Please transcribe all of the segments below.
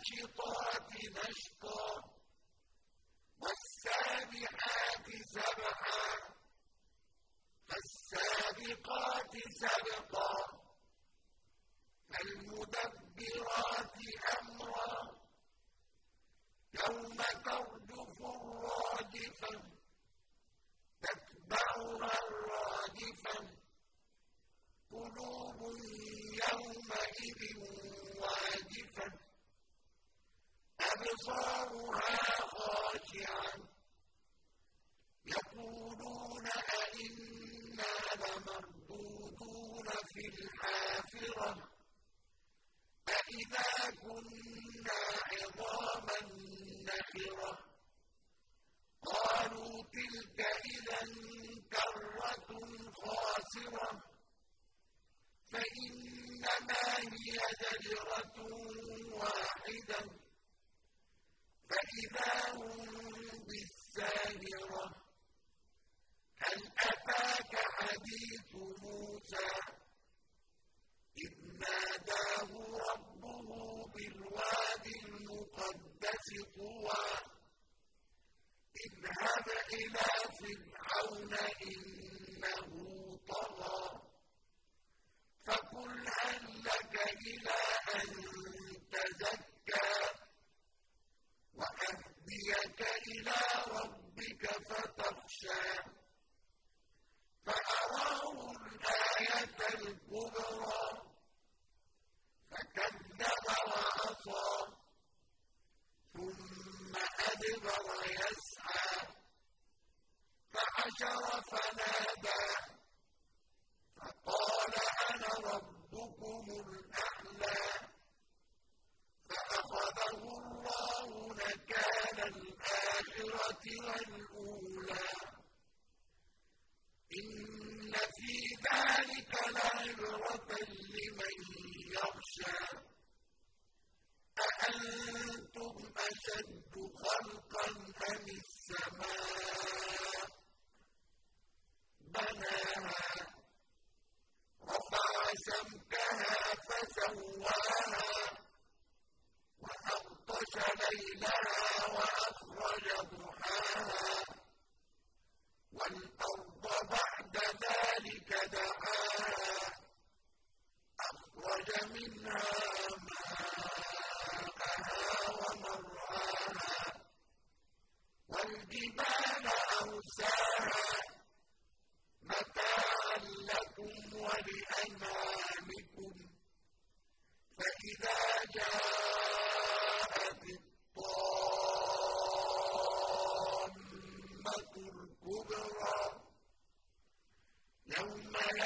والناشطات نشطا والسابحات سبحا فالسابقات سبقا فالمدبرات أمرا يوم ترجف الراجفة تتبعها الراجفة قلوب يومئذ أبصارها خاشعة يقولون أئنا لمردودون في الحافرة. أئذا كنا عظاما نخرة. قالوا تلك إذا كرة خاسرة. فإنما هي زجرة بالساهرة هل أتاك حديث موسى. إذ ناداه ربه بالواد المقدس طوى. اذهب إلى فرعون إنه طغى. فقل هل لك إلى أن تزكى وأهديك إلى فحشر فنادى. فقال أنا ربكم الأعلى. فأخذه الله نكال الآخرة والأولى. إن في ذلك لعبرة لمن يخشى. سمكها فسواها وأغطش ليلها وأخرج ضحاها والأرض بعد ذلك دعاها أخرج منها ماءها ومرعاها والجبال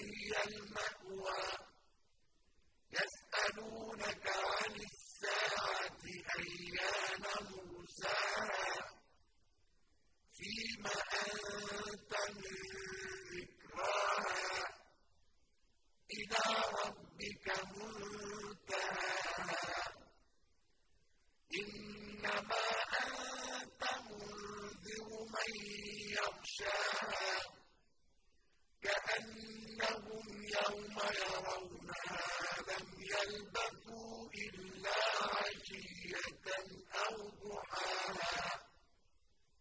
هي المأوى. يسألونك عن الساعة أيان مرساها فيما أنت من ذكراها. إلى ربك منتهاها. إنما أنت منذر من يخشى.